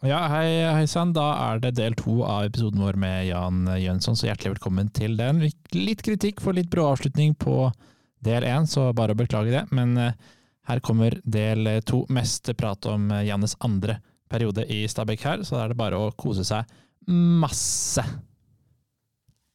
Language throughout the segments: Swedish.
Ja, hei, hei sann. Da er det del to av episoden vår med Jan Jønsson, så hjertelig velkommen til den. Litt kritikk for litt brå avslutning på del én, så bare å beklage det. Men eh, her kommer del to. Mest prat om eh, Jannes andre periode i Stabæk her, så da er det bare å kose seg masse.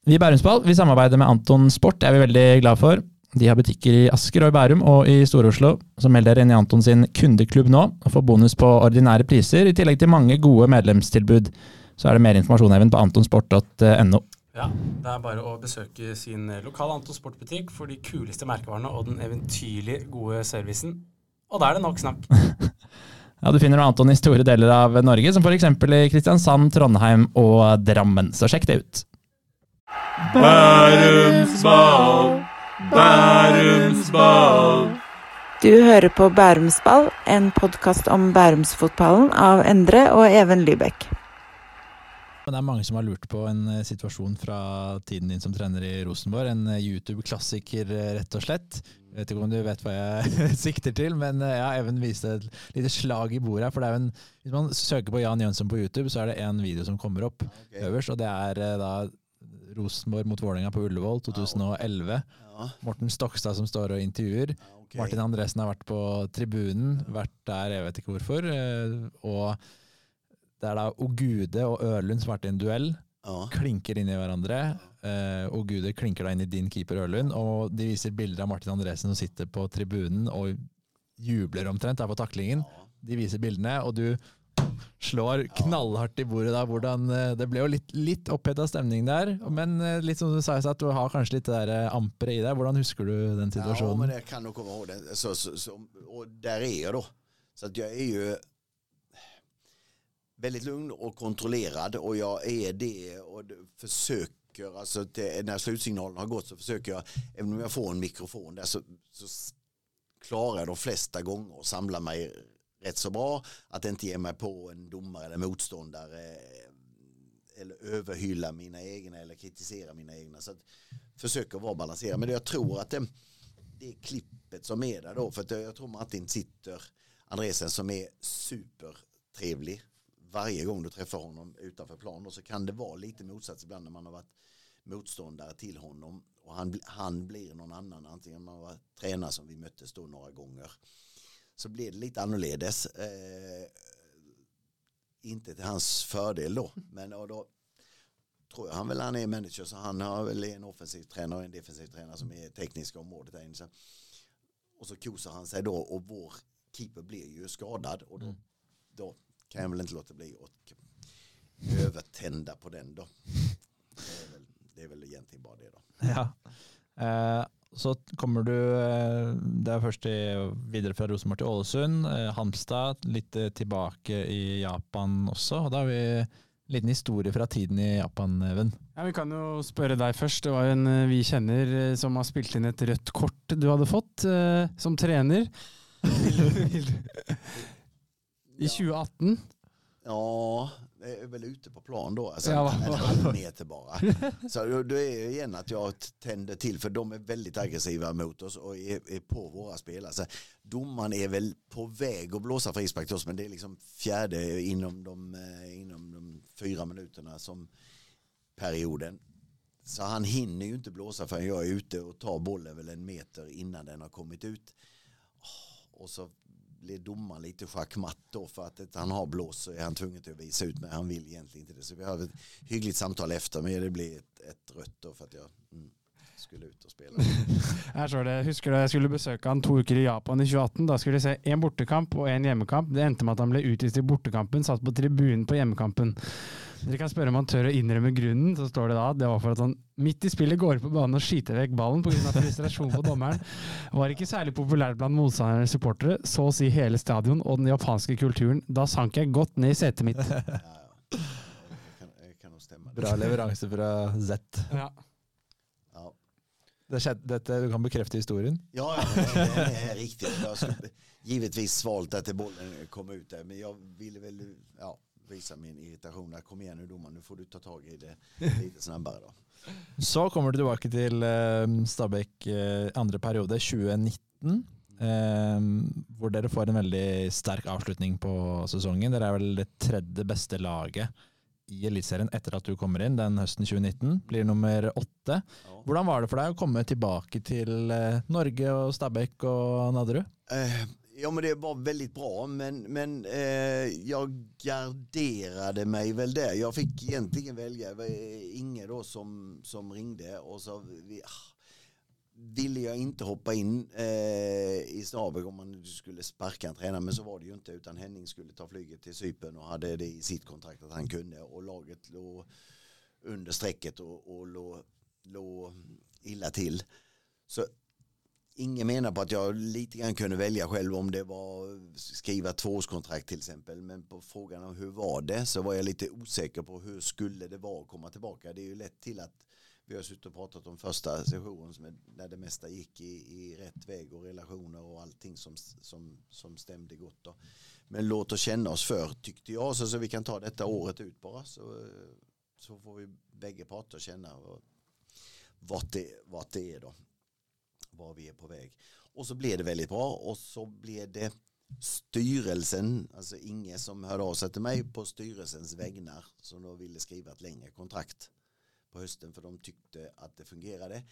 Vi i Bærumsball vi samarbeider med Anton Sport, det er vi veldig glad for. De har butikker i Asker og i Bærum og i Stor-Oslo. Så meld dere inn i Anton sin kundeklubb nå og få bonus på ordinære priser, i tillegg til mange gode medlemstilbud. Så er det mer informasjon Even, på antonsport.no. Ja, Det er bare å besøke sin lokale Anton Sportbutikk for de kuleste merkevarene og den eventyrlig gode servicen. Og da er det nok snakk. ja, Du finner Anton i store deler av Norge, som f.eks. i Kristiansand, Trondheim og Drammen. Så sjekk det ut. Bærumsball, Bærumsball. Du hører på Bærumsball, en podkast om Bærumsfotballen av Endre og Even Lybekk. Det er mange som har lurt på en eh, situasjon fra tiden din som trener i Rosenborg. En eh, YouTube-klassiker, eh, rett og slett. Jeg vet ikke om du vet hva jeg sikter til, men ja, Even viste et lite slag i bordet her. For det er en, hvis man søker på Jan Jønsson på YouTube, så er det én video som kommer opp okay. øverst, og det er da Rosenborg mot Vålerenga på Ullevål 2011. Ja. Morten Stokstad som står og intervjuer. Ja, okay. Martin Andresen har vært på tribunen, vært der jeg vet ikke hvorfor. Og det er da Ogude og Ørlund som har vært i en duell. Ja. Klinker inn i hverandre. Uh, Ogude klinker da inn i din keeper Ørlund, og de viser bilder av Martin Andresen som sitter på tribunen og jubler omtrent der på taklingen. De viser bildene, og du slår knallhardt i bordet da. Hvordan, eh, det ble jo litt, litt oppheta stemning der, men eh, litt som du sa, at du har kanskje litt det der amperet i deg. Hvordan husker du den situasjonen? Ja, men jeg kan nok komme ihåg det. Så, så, så, og der er jeg, da. Så at jeg er jo väldigt lugn och kontrollerad och jag är det och försöker, alltså till, när slutsignalen har gått så försöker jag, även om jag får en mikrofon där så, så klarar jag de flesta gånger att samla mig rätt så bra, att inte ge mig på en domare eller motståndare eh, eller överhylla mina egna eller kritisera mina egna. Så att försöka vara balanserad. Men jag tror att det, det klippet som är där då, för att jag tror Martin sitter, Andresen som är supertrevlig varje gång du träffar honom utanför plan och så kan det vara lite motsats ibland när man har varit motståndare till honom och han, han blir någon annan, antingen man var tränare som vi möttes då några gånger så blir det lite annorledes. Eh, inte till hans fördel då, men och då tror jag han väl han är manager så han har väl en offensiv tränare och en defensiv tränare som är tekniska området där inne. Och så kosar han sig då och vår keeper blir ju skadad och då, mm. då kan jag väl inte låta bli att övertända på den då. Det är väl, det är väl egentligen bara det då. Ja. Eh, så kommer du, eh, det er først videre fra Rosenborg til Ålesund, eh, Halmstad, litt eh, tilbake i Japan også. og Da har vi en liten historie fra tiden i Japan, Even. Ja, Vi kan jo spørre deg først. Det var en vi kjenner som har spilt inn et rødt kort du hadde fått eh, som trener. I 2018? Ja, är väl ute på plan då. Alltså ja, en halv meter bara. Så då, är det igen att jag tänder till för de är väldigt aggressiva mot oss och är, är på våra spelare. Så domaren är väl på väg att blåsa frispark till oss men det är liksom fjärde inom de, eh, inom de fyra minuterna som perioden. Så han hinner ju inte blåsa förrän jag är ute och tar bollen väl en meter innan den har kommit ut. Och så blir domaren lite schackmatt då för att han har blås så är han tvungen att visa ut men han vill egentligen inte det. Så vi har ett hyggligt samtal efter men det blir ett, ett rött då för att jag mm, skulle ut och spela. jag står det, Husker du jag skulle besöka han två veckor i Japan i 2018. då skulle jag se en bortekamp och en hemmakamp. Det endte med att han blev utvist i bortekampen, satt på tribunen på hemmakampen. Dere kan spørre om han tør å innrømme grunnen. Så står det da det var for at han midt i spillet går på banen og skyter vekk ballen pga. frustrasjon på dommeren. Var ikke særlig populær blant motstandernes supportere, så å si hele stadion og den japanske kulturen. Da sank jeg godt ned i setet mitt. Bra leveranse fra Z. Ja. Det skjedde, dette, du kan bekrefte historien? Ja, ja det, är riktigt. Jag skulle givetvis svalt att bollen kom ut där, men jag ville väl ja, visa min irritation. Kom igen nu domaren, nu får du ta tag i det lite snabbare då. Så kommer du tilbake til uh, Stabæk uh, andre periode, 2019. eh, hvor dere får en veldig sterk avslutning på sesongen. Dere er vel det tredje beste laget i Eliteserien etter at du kommer inn den høsten 2019. Blir nummer åtte. Ja. Hvordan var det for deg å komme tilbake til eh, Norge og Stabæk og Nadderud? Eh, ja, men det var väldigt bra, men, men eh, jag garderade mig väl där. Jag fick egentligen välja, det var Inge då som, som ringde och så vi, ah, ville jag inte hoppa in eh, i Stabäck om man skulle sparka en tränare, men så var det ju inte, utan Henning skulle ta flyget till Cypern och hade det i sitt kontrakt att han kunde och laget låg under strecket och, och låg, låg illa till. Så Ingen menar på att jag lite grann kunde välja själv om det var skriva tvåårskontrakt till exempel. Men på frågan om hur var det så var jag lite osäker på hur skulle det vara att komma tillbaka. Det är ju lätt till att vi har suttit och pratat om första sessionen när det mesta gick i, i rätt väg och relationer och allting som, som, som stämde gott. Då. Men låt oss känna oss för tyckte jag så, så vi kan ta detta året ut bara så, så får vi bägge parter känna vart det, vart det är då var vi är på väg. Och så blev det väldigt bra och så blev det styrelsen, alltså Inge som hörde av sig till mig på styrelsens vägnar som då ville skriva ett längre kontrakt på hösten för de tyckte att det fungerade.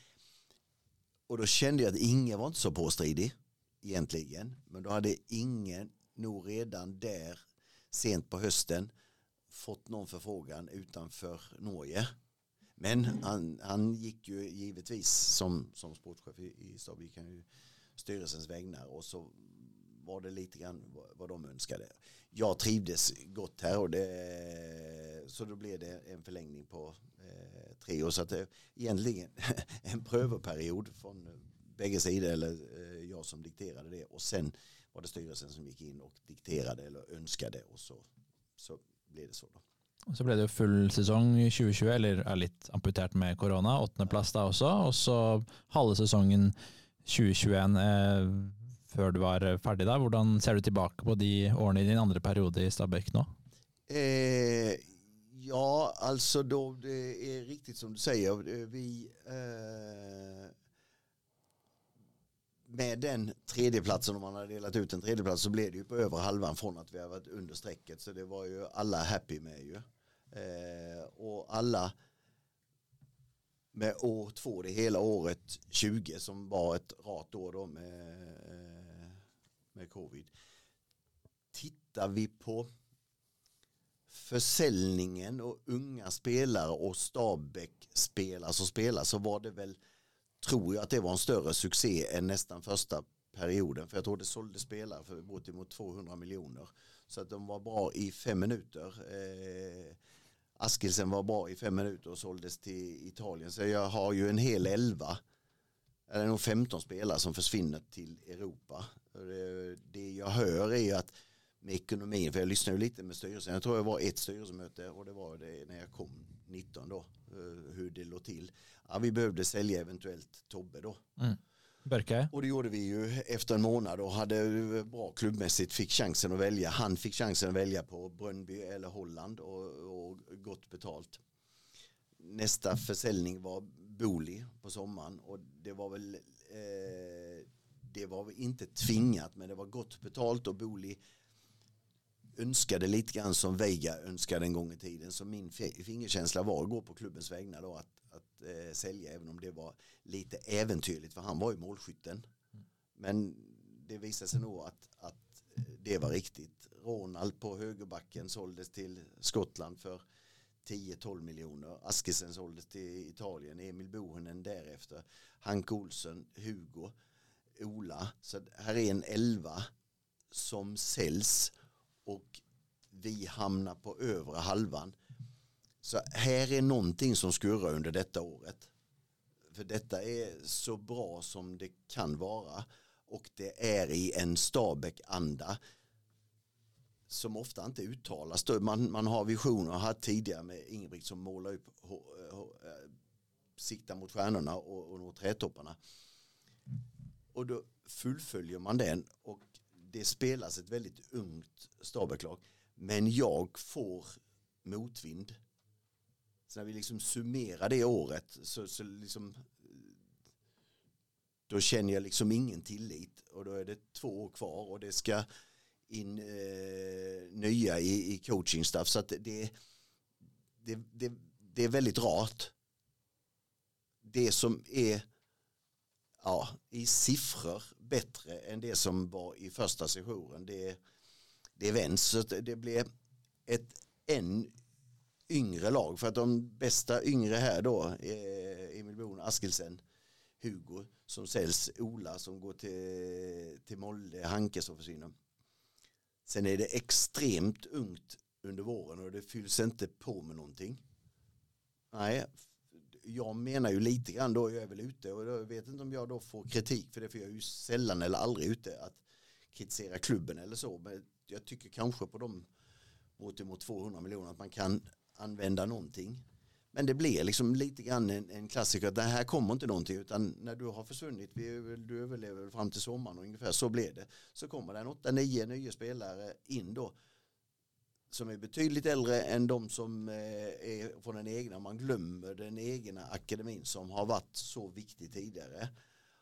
Och då kände jag att Inge var inte så påstridig egentligen, men då hade Inge nog redan där sent på hösten fått någon förfrågan utanför Norge. Men han, han gick ju givetvis som, som sportchef i, i Stab, gick han ju styrelsens vägnar och så var det lite grann vad, vad de önskade. Jag trivdes gott här och det, så då blev det en förlängning på eh, tre år. Så att det egentligen en prövoperiod från bägge sidor eller eh, jag som dikterade det och sen var det styrelsen som gick in och dikterade eller önskade och så, så blev det så då. Så ble det jo full sesong i 2020, eller er litt amputert med korona. Åttendeplass da også. Og så halve sesongen 2021 eh, før du var ferdig da. Hvordan ser du tilbake på de årene i din andre periode i Stabæk nå? Eh, ja, alltså då det är riktigt som du säger. Vi eh, med den tredjeplatsen, om man hade delat ut en tredjeplats så blev det ju på över halvan från att vi har varit under strecket. Så det var ju alla happy med ju. Eh, och alla med år två, det hela året 20 som var ett rart år då med, eh, med covid. Tittar vi på försäljningen och unga spelare och Stabäck spelare som spelar så var det väl, tror jag att det var en större succé än nästan första perioden. För jag tror det sålde spelare för bortemot 200 miljoner. Så att de var bra i fem minuter. Eh, Askilsen var bra i fem minuter och såldes till Italien. Så jag har ju en hel elva, eller nog 15 spelare som försvinner till Europa. Det, jag hör är ju att med ekonomin, för jag lyssnade ju lite med styrelsen, jag tror det var ett styrelsemöte och det var det när jag kom 19 då, eh, hur det låg till. Ja, vi behövde sälja eventuellt Tobbe då. Mm. Berke. Och det gjorde vi ju efter en månad och hade eh, bra klubbmässigt, fick chansen att välja. Han fick chansen att välja på Brönnby eller Holland och, och gott betalt. Nästa försäljning var Boli på sommaren och det var väl eh, det var inte tvingat men det var gott betalt och Boli önskade lite grann som Veiga önskade en gång i tiden. Så min fingerkänsla var att gå på klubbens vägnar då att eh, sälja även om det var lite äventyrligt för han var ju målskytten. Men det visade sig nog att, att det var riktigt. Ronald på högerbacken såldes till Skottland för 10-12 miljoner. Askesen såldes till Italien. Emil Bohunen därefter. Hank Olsen, Hugo, Ola. Så här är en elva som säljs och vi hamnar på övre halvan. Så här är någonting som skurrar under detta året. För detta är så bra som det kan vara och det är i en Stabäck-anda som ofta inte uttalas. Man, man har visioner, har haft tidigare med Ingebrigt som målar upp, eh, sikta mot stjärnorna och, och nå trädtopparna. Och då fullföljer man den och det spelas ett väldigt ungt Stabäcklag. Men jag får motvind. Så när vi liksom summerar det året så, så liksom då känner jag liksom ingen tillit. Och då är det två år kvar och det ska in eh, nya i, i coachingstaff så att det, det, det, det är väldigt rart. Det som är ja, i siffror bättre än det som var i första sessionen det, det vänds så att det blir ett än yngre lag för att de bästa yngre här då Emil Boon, Askelsen, Hugo som säljs, Ola som går till, till Molde, Hanke som försvinner. Sen är det extremt ungt under våren och det fylls inte på med någonting. Nej, jag menar ju lite grann då, jag är väl ute och jag vet inte om jag då får kritik för det för jag är ju sällan eller aldrig ute att kritisera klubben eller så. Men jag tycker kanske på de mot 200 miljoner att man kan använda någonting. Men det blir liksom lite grann en, en klassiker det här kommer inte någonting utan när du har försvunnit, vi, du överlever fram till sommaren ungefär, så blir det. Så kommer det en 8-9 nya spelare in då som är betydligt äldre än de som eh, är från den egna. Man glömmer den egna akademin som har varit så viktig tidigare.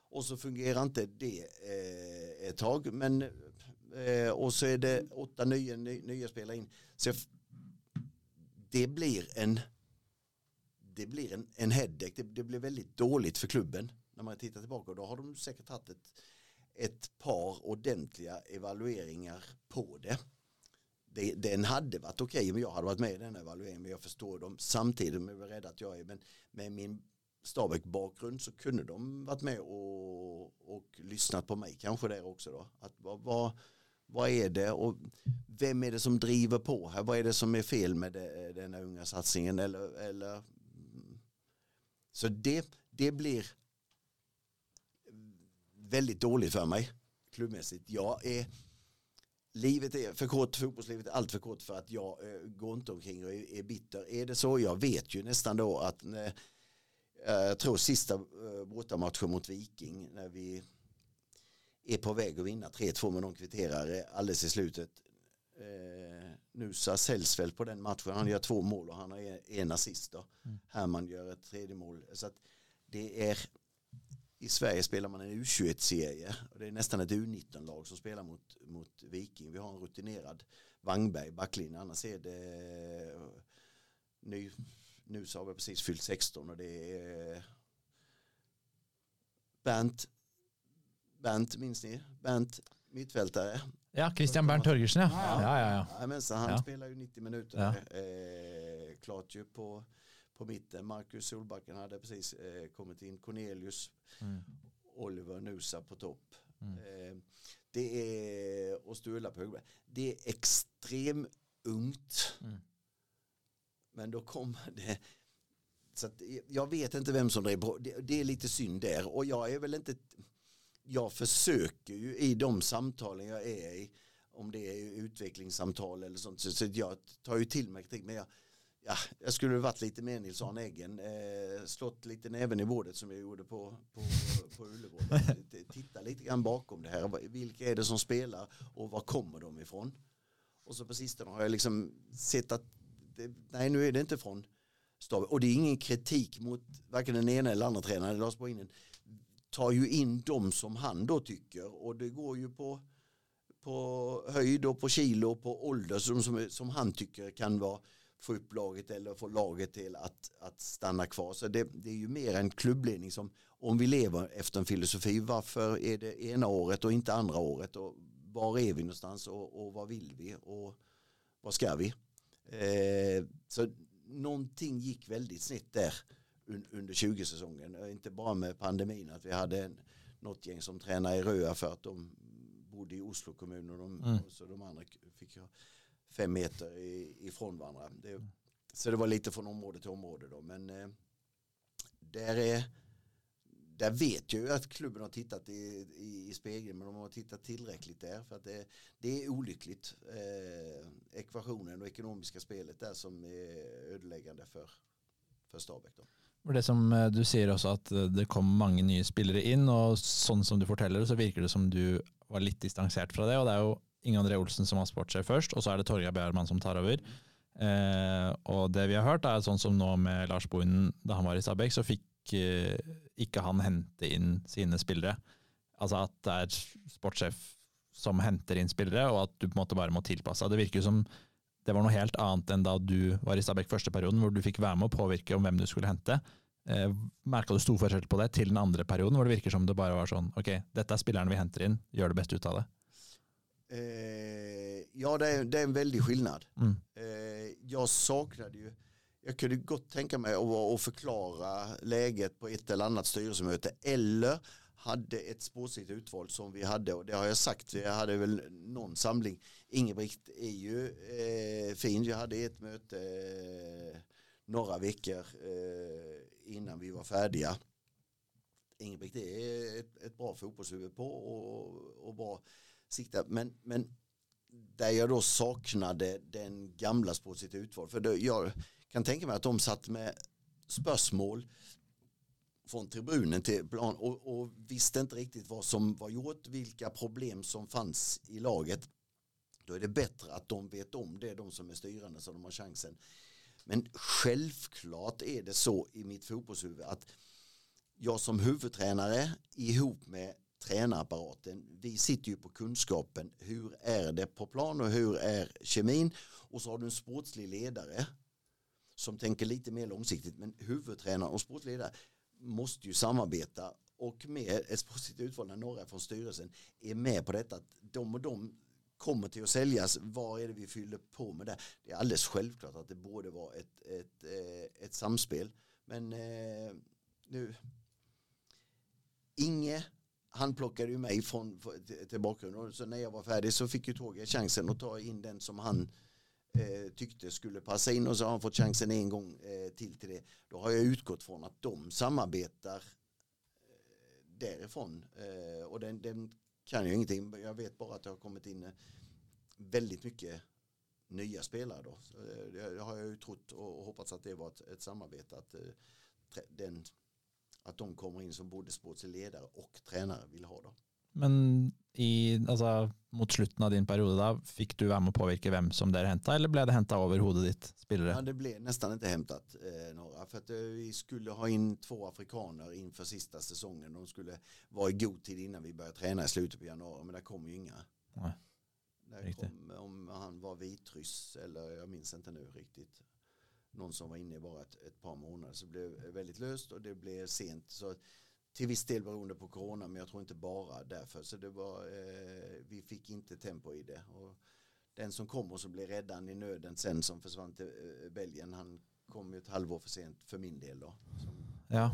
Och så fungerar inte det eh, ett tag. Men, eh, och så är det åtta nya, nya spelare in. Så det blir en det blir en, en headache. Det, det blir väldigt dåligt för klubben när man tittar tillbaka. Och då har de säkert haft ett, ett par ordentliga evalueringar på det. det den hade varit okej okay, om jag hade varit med i den evalueringen. Men jag förstår dem samtidigt. Men jag är rädd att jag är. Men med min Stabäck-bakgrund så kunde de varit med och, och lyssnat på mig kanske där också då. Att vad, vad, vad är det och vem är det som driver på här? Vad är det som är fel med det, den här unga satsningen? Eller, eller mm. så det, det blir väldigt dåligt för mig klubbmässigt. Jag är, livet är för kort, fotbollslivet är allt för kort för att jag äh, går inte omkring och är, är, bitter. Är det så? Jag vet ju nästan då att när, äh, jag tror sista äh, bortamatchen mot Viking när vi är på väg att vinna 3-2 med någon kvitterare alldeles i slutet. Eh, Nusa säljs väl på den matchen. Han gör två mål och han har en assist. Mm. Herman gör ett tredje mål. Så att det är i Sverige spelar man en U21-serie och det är nästan ett U19-lag som spelar mot, mot Viking. Vi har en rutinerad Wangberg backlinje, annars är det ny, nu så har vi precis fyllt 16 och det är Bernt, Bernt minns ni? Bernt mittfältare Ja, Christian Bernt Torgersen, ja. ja, ja, ja. ja han ja. spelar ju 90 minuter. Eh, klart ju på, på mitten. Marcus Solbacken hade precis eh, kommit in. Cornelius, mm. Oliver Nusa på topp. Mm. Eh, det är, och Sturla på. Det är extremt ungt. Mm. Men då kommer det så jag vet inte vem som drev på. Det, det, är lite synd där. Och jag är väl inte jag försöker ju i de samtalen jag är i, om det är utvecklingssamtal eller sånt, så, så jag tar ju till mig kritik. Men jag, ja, jag skulle varit lite mer Nils Arne Eggen, eh, slått lite näven i bordet som jag gjorde på, på, på Ullevål. Titta lite grann bakom det här, vilka är det som spelar och var kommer de ifrån? Och så på sistone har jag liksom sett att det, nej nu är det inte från staben. Och det är ingen kritik mot varken den ena eller andra tränaren, Lars Boinen tar ju in de som han då tycker och det går ju på, på höjd och på kilo och på ålder som, som, som han tycker kan vara få upp laget eller få laget till att, att stanna kvar. Så det, det, är ju mer en klubbledning som om vi lever efter en filosofi varför är det ena året och inte andra året och var är vi någonstans och, och vad vill vi och vad ska vi? Eh, så någonting gick väldigt snett där under 20-säsongen. Inte bara med pandemin, att vi hade en, något gäng som tränade i Röa för att de bodde i Oslo kommun och de, mm. så de andra fick fem meter ifrån varandra. Det, så det var lite från område till område då. Men eh, där, är, där vet jag ju att klubben har tittat i, i, i, spegeln men de har tittat tillräckligt där för att det, det är olyckligt. Eh, ekvationen och ekonomiska spelet där som är ödeläggande för, för Stabæk. Då. Det som eh, Du sier også at eh, det kom mange nye spillere inn, og sånn som du forteller det, så virker det som du var litt distansert fra det. og Det er jo Inge André Olsen som har sportssjef først, og så er det Torgeir Bjørman som tar over. Eh, og det vi har hørt, er sånn som nå med Lars Bohinen da han var i Stabæk, så fikk eh, ikke han hente inn sine spillere. Altså at det er sportssjef som henter inn spillere, og at du på en måte bare må tilpasse deg. Det virker jo som det var noe helt annet enn da du var i Stabæk første perioden, hvor du fikk være med å påvirke om hvem du skulle hente. Eh, Merka du stor forskjell på det til den andre perioden, hvor det virker som det bare var sånn ok, dette er spillerne vi henter inn, gjør det beste ut av det. Eh, ja, det är, det är en väldig skillnad. Mm. Eh, jag saknade ju, jag kunde gott tänka mig att, att förklara läget på ett eller annat styrelsemöte eller hade ett spåsigt utval som vi hade och det har jag sagt, jag hade väl någon samling. Ingebrigt är ju eh, fin, jag hade ett möte eh, några veckor eh, innan vi var färdiga. Ingebrigt är ett, ett bra fotbollshuvud på och, och bra sikta. Men, men där jag då saknade den gamla spåsigt utval. För då, jag kan tänka mig att de satt med spörsmål från tribunen till plan och, och visste inte riktigt vad som var gjort, vilka problem som fanns i laget. Då är det bättre att de vet om det, de som är styrande, så de har chansen. Men självklart är det så i mitt fotbollshuvud att jag som huvudtränare ihop med tränarapparaten, vi sitter ju på kunskapen, hur är det på plan och hur är kemin och så har du en sportslig ledare som tänker lite mer långsiktigt men huvudtränare och sportledare, måste ju samarbeta. Och med ett positivt utval när några från styrelsen är med på detta att de och de kommer till att säljas, vad är det vi fyller på med det? Det är alldeles självklart att det borde vara ett, ett, eh, ett samspel. Men eh, nu Inge han plockade ju mig från, till, bakgrunden. Och så när jag var färdig så fick ju Tåge chansen att ta in den som han eh, tyckte skulle passa in och så har han fått chansen en gång eh, till till det. Då har jag utgått från att de samarbetar eh, därifrån eh, och den, den kan ju ingenting. Jag vet bara att det har kommit in eh, väldigt mycket nya spelare då. Så, eh, det, har jag ju trott och, hoppats att det var ett, ett samarbete att, eh, den, att de kommer in som både sportslig ledare och tränare vill ha då. Men i, altså, mot slutten av din periode, da, fikk du være med å påvirke hvem som dere henta, eller ble det henta over hodet ditt, spillere? Ja, det blev nästan inte hämtat eh, några för att eh, vi skulle ha in två afrikaner inför sista säsongen. De skulle vara i god tid innan vi började träna i slutet på januari men det kom. Nej, Där riktigt. kom, om han var vitryss eller jag minns inte nu riktigt. Någon som var inne i bara ett, ett par månader så det blev väldigt löst och det blev sent. Så till viss del beroende på corona men jag tror inte bara därför. Så det var, eh, vi fick inte tempo i det. Och den som kom och så blev räddaren i nöden sen som försvann till eh, Belgien han kom ju ett halvår för sent för min del då. Som, Ja. eh,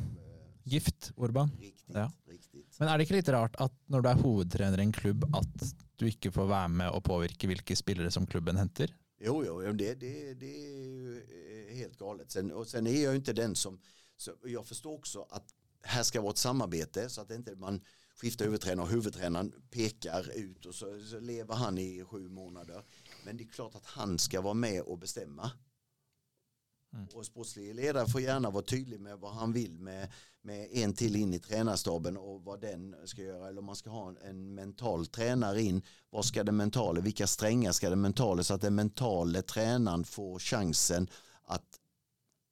Gift, Orban. riktigt, Ja. riktigt. Men er det ikke litt rart at når du er hovedtrener i en klubb, at du ikke får være med og påvirke hvilke spillere som klubben henter? Jo, jo, det, det, det är ju eh, helt galet. Sen, och sen är jag ju inte den som, så jag förstår också att här ska vara ett samarbete så att inte man skiftar huvudtränare och huvudtränaren pekar ut och så, så lever han i sju månader. Men det är klart att han ska vara med och bestämma. Mm. Och sportslig ledare får gärna vara tydlig med vad han vill med, med en till in i tränarstaben och vad den ska göra. Eller om man ska ha en, en mental tränare in. Vad ska den mentala, vilka strängar ska den mentala så att den mentala tränaren får chansen att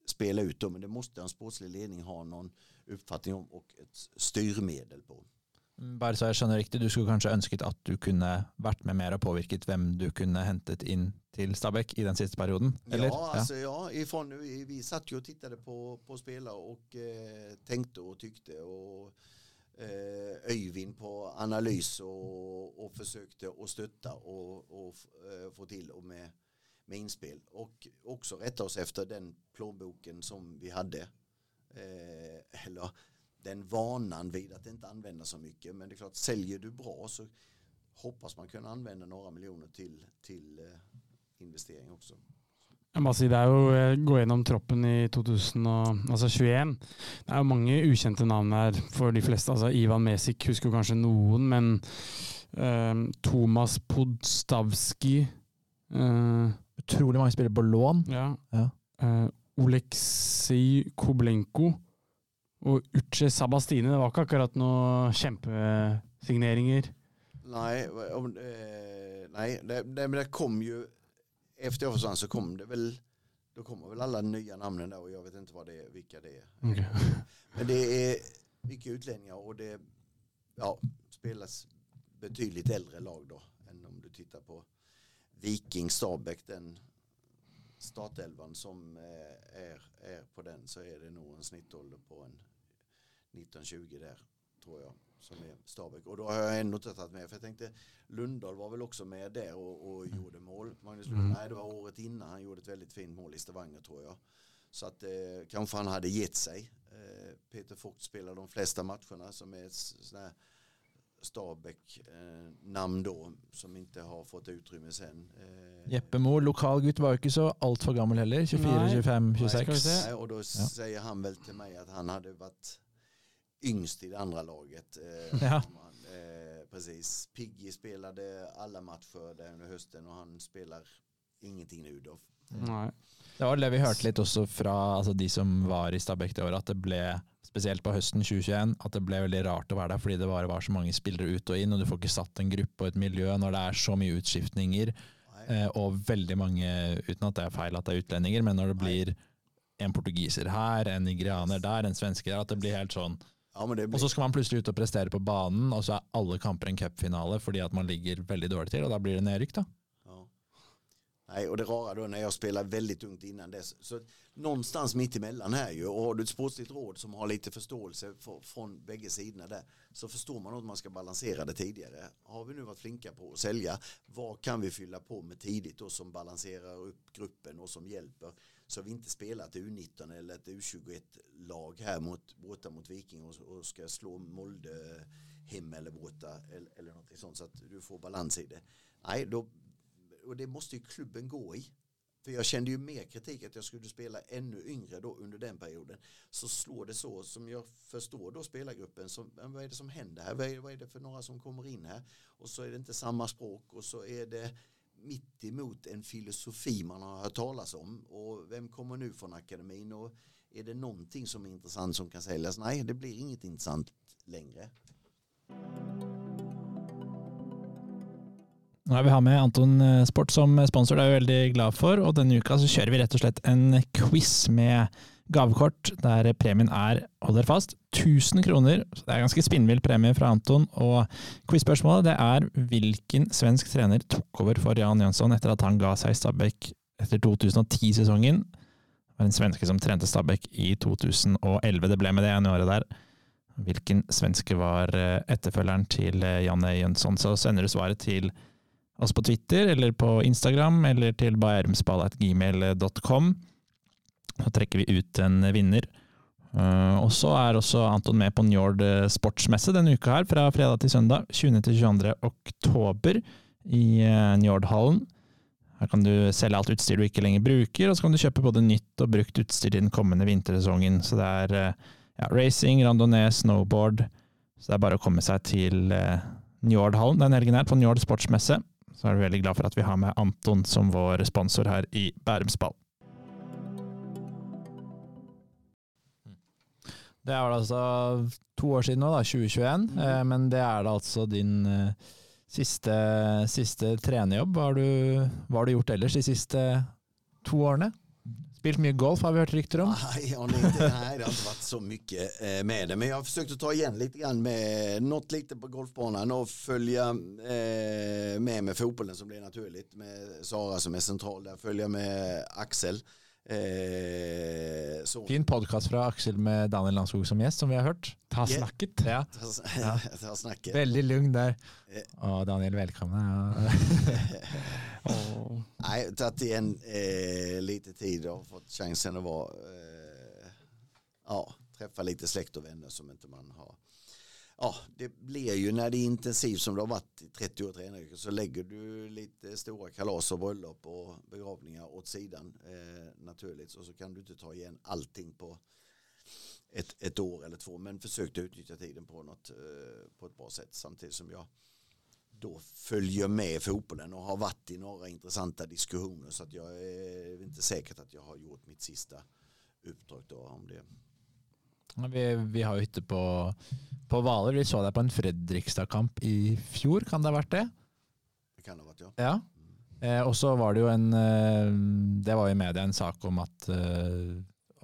spela ut dem. Men det måste en sportslig ledning ha någon uppfattning om och ett styrmedel på. Bare så jeg skjønner riktig, du skulle kanskje ønsket at du kunne vært med mer og påvirket hvem du kunne hentet inn til Stabæk i den siste perioden? Eller? Ja, alltså, ja ifrån, vi, vi satt ju och tittade på, på spelare och eh, tänkte och tyckte och eh, Öyvind på analys och, och försökte att stötta och, och eh, få till och med, med inspel och också rätta oss efter den plånboken som vi hade. Eh, eller den vanan vid att inte använda så mycket men det är klart säljer du bra så hoppas man kunna använda några miljoner till, till eh, investering också. Jeg må si, det er jo eh, Gå gjennom troppen i 2021. Altså det er jo mange ukjente navn her for de fleste. altså Ivan Mesik husker kanskje noen, men eh, Thomas Podstavski eh, Utrolig mange spillere på lån. Ja. Ja. Eh, Oleksij Koblenko og Uche Sabastine. Det var ikke akkurat noe kjempesigneringer. Nej, om, eh, nej det, det, men det kom ju, efter jag försvann så kom det väl då kommer väl alla nya namnen där och jag vet inte vad det är, vilka det är. Okej. Men det är mycket utlänningar och det ja, spelas betydligt äldre lag då än om du tittar på Viking, Stabäck, den startelvan som eh, är, är på den så är det nog en snittålder på en 1920 där tror jag som är Stabäck. Och då har jag ändå inte tagit med för jag tänkte Lundahl var väl också med där och, och gjorde mål. Magnus Mm. nej det var året innan han gjorde ett väldigt fint mål i Stavanger tror jag. Så att eh, kanske han hade gett sig. Eh, Peter Vogt spelar de flesta matcherna som är här Stabäck eh, namn då som inte har fått utrymme sen. Eh, Jeppe Mo, lokalgutt, var ikke så altfor gammel heller. 24, Nei. 25, Nej, 26. ska vi se. Nej, och då säger han väl till mig att han hade varit yngst i det andra laget. Eh, Ja. eh, precis. Piggy spelade alla matcher under hösten och han spelar ingenting nu då. Nei. Det var det vi hørte litt også fra altså de som var i Stabæk det året, at det ble, spesielt på høsten 2021, at det ble veldig rart å være der fordi det bare var så mange spillere ut og inn, og du får ikke satt en gruppe og et miljø når det er så mye utskiftninger, eh, og veldig mange, uten at det er feil at det er utlendinger, men når det blir en portugiser her, en nigerianer der, en svenske der, at det blir helt sånn. Ja, men det Og blir, så skal man plutselig ut og prestere på banen, og så er alle kamper en cupfinale fordi at man ligger veldig dårlig til, og da blir det nedrykk da. Nej, och det rara då när jag spelade väldigt ungt innan dess. Så någonstans mitt emellan här ju. Och har du ett sportsligt råd som har lite förståelse för, från bägge sidorna där. Så förstår man att man ska balansera det tidigare. Har vi nu varit flinka på att sälja. Vad kan vi fylla på med tidigt då som balanserar upp gruppen och som hjälper. Så vi inte spelar ett U19 eller ett U21-lag här mot, borta mot Viking och, och ska slå Molde hem eller borta eller, eller något sånt så att du får balans i det. Nej, då, och det måste ju klubben gå i. För jag kände ju mer kritik att jag skulle spela ännu yngre då under den perioden. Så slår det så som jag förstår då spelargruppen. Så, vad är det som händer här? Vad är, vad är det för några som kommer in här? Och så är det inte samma språk och så är det mitt emot en filosofi man har hört talas om. Och vem kommer nu från akademin? Och är det någonting som är intressant som kan säljas? Nej, det blir inget intressant längre. Nei, vi har med Anton eh, Sport som sponsor, det er vi veldig glad for. Og denne uka så kjører vi rett og slett en quiz med gavekort, der premien er, hold dere fast, 1000 kroner. Så det er ganske spinnvill premie fra Anton. Og quiz-spørsmålet det er hvilken svensk trener tok over for Jan Jønsson etter at han ga seg i Stabæk etter 2010-sesongen? Det var en svenske som trente Stabæk i 2011. Det ble med det ene året der. Hvilken svenske var eh, etterfølgeren til eh, Janne Jønsson? Så sender du svaret til oss på Twitter eller på Instagram eller till bayermsball.gmail.com. Så trekker vi ut en vinner. Eh, og så er også Anton med på Njord Sportsmässa eh, sportsmesse denne uka her, fra fredag til søndag, 20. til 22. oktober i eh, Njordhallen. Her kan du selge alt utstyr du ikke lenger bruker, og så kan du kjøpe både nytt og brukt utstyr til den kommende vintersesongen. Så det er eh, ja, racing, randonee, snowboard. Så det er bare å komme seg til uh, Njordhallen den helgen her, på Njord sportsmesse. Så er vi veldig glad for at vi har med Anton som vår sponsor her i Bærumsball. Det er vel altså to år siden nå, da, 2021. Eh, men det er da altså din eh, siste, siste trenerjobb. Hva har, du, hva har du gjort ellers de siste to årene? Spelat mycket golf har vi hört rykten om. Ah, nej, jag har inte, nej, det har inte varit så mycket eh, med det. Men jag har försökt att ta igen lite grann med något lite på golfbanan och följa eh, med med fotbollen som blir naturligt. Med Sara som är central där, följa med Axel. Eh, så. Fin podkast fra Aksel med Daniel Landskog som gjest, som vi har hørt. Ta Ja. snakket. Ja, Ja. Ta snacket. Veldig lugn der. Eh. Å, Daniel, velkommen. Ja. Åh. Nej, tagit igen eh, lite tid och fått chansen att vara, eh, ja, träffa lite släkt och vänner som inte man har. Ja, det blir ju när det är intensivt som det har varit i 30 år tränaryrket så lägger du lite stora kalas och bröllop och begravningar åt sidan eh, naturligt och så kan du inte ta igen allting på ett, ett år eller två men försökte utnyttja tiden på något eh, på ett bra sätt samtidigt som jag då följer med fotbollen och har varit i några intressanta diskussioner så att jag är inte säkert att jag har gjort mitt sista uppdrag då om det. Vi, vi har hytte på, på Hvaler. Vi så deg på en Fredrikstad-kamp i fjor, kan det ha vært det? Det kan ha varit ja. Ja. Eh, og så var det jo en eh, Det var i media en sak om at eh,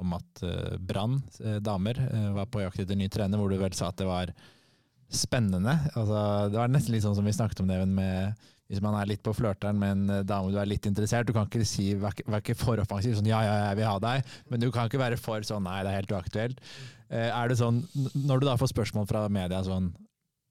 om at eh, Brann damer var på jakt etter ny trener, hvor du vel sa at det var spennende. Altså, det var nesten litt sånn som vi snakket om det med hvis man er litt på flørteren med en dame du er litt interessert, du kan ikke si, vær ikke for offensiv, sånn ja, ja, jeg vil ha deg, men du kan ikke være for sånn nei, det er helt uaktuelt. Eh, er det sånn, når du da får spørsmål fra media sånn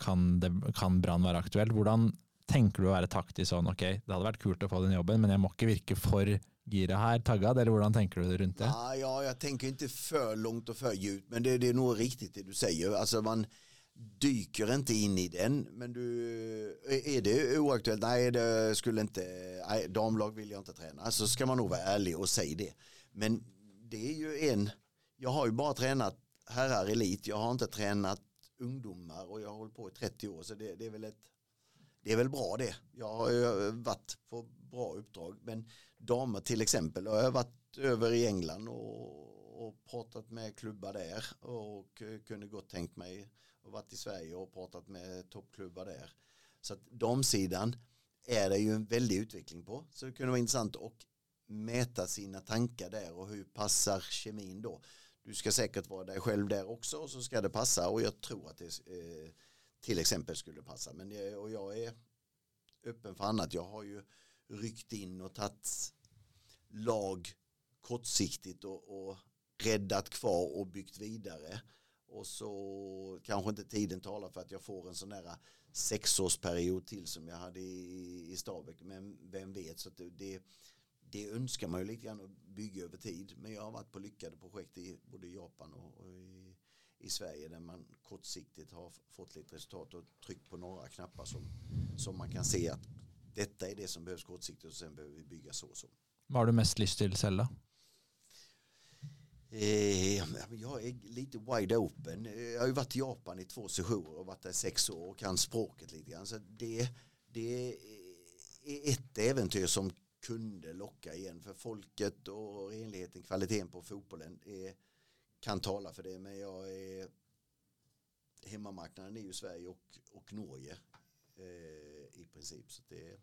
kan, det, kan Brann være aktuelt, hvordan tenker du å være taktisk sånn ok, det hadde vært kult å få den jobben, men jeg må ikke virke for gira her, taggad, eller hvordan tenker du rundt det? Ja, ja, jag tänker inte för långt och för djupt, men det, det är nog riktigt det du säger. Alltså man dyker inte in i den, men du, är det oaktuellt? Nej, det skulle inte, nej, damlag vill jag inte träna. Så ska man nog vara ärlig och säga det. Men det är ju en, jag har ju bara tränat herrar elit, jag har inte tränat ungdomar och jag har hållit på i 30 år, så det, det är väl ett det är väl bra det. Jag har ju varit på bra uppdrag. Men damer till exempel har jag varit över i England och, och pratat med klubbar där. Och kunde gott tänkt mig och varit i Sverige och pratat med toppklubbar där. Så att damsidan är det ju en väldig utveckling på. Så det kunde vara intressant att mäta sina tankar där och hur passar kemin då. Du ska säkert vara dig själv där också och så ska det passa och jag tror att det eh, till exempel skulle passa. Men jag, och jag är öppen för annat. Jag har ju ryckt in och tagit lag kortsiktigt och, och räddat kvar och byggt vidare. Och så kanske inte tiden talar för att jag får en sån där sexårsperiod till som jag hade i, i Stabäck. Men vem vet, så att det, det, önskar man ju lite grann att bygga över tid. Men jag har varit på lyckade projekt i både Japan och, i, i Sverige där man kortsiktigt har fått lite resultat och tryckt på några knappar som, som man kan se att detta är det som behövs kortsiktigt och sen behöver vi bygga så och så. Hva har du mest lyst til selv, da? Eh, jag är lite wide open. Jag har ju varit i Japan i två sessioner och varit där i sex år och kan språket lite grann. Så det, det är ett äventyr som kunde locka igen för folket och renligheten, kvaliteten på fotbollen är, kan tala för det. Men jag är hemmamarknaden är ju Sverige och, och Norge eh, i princip. Så det är,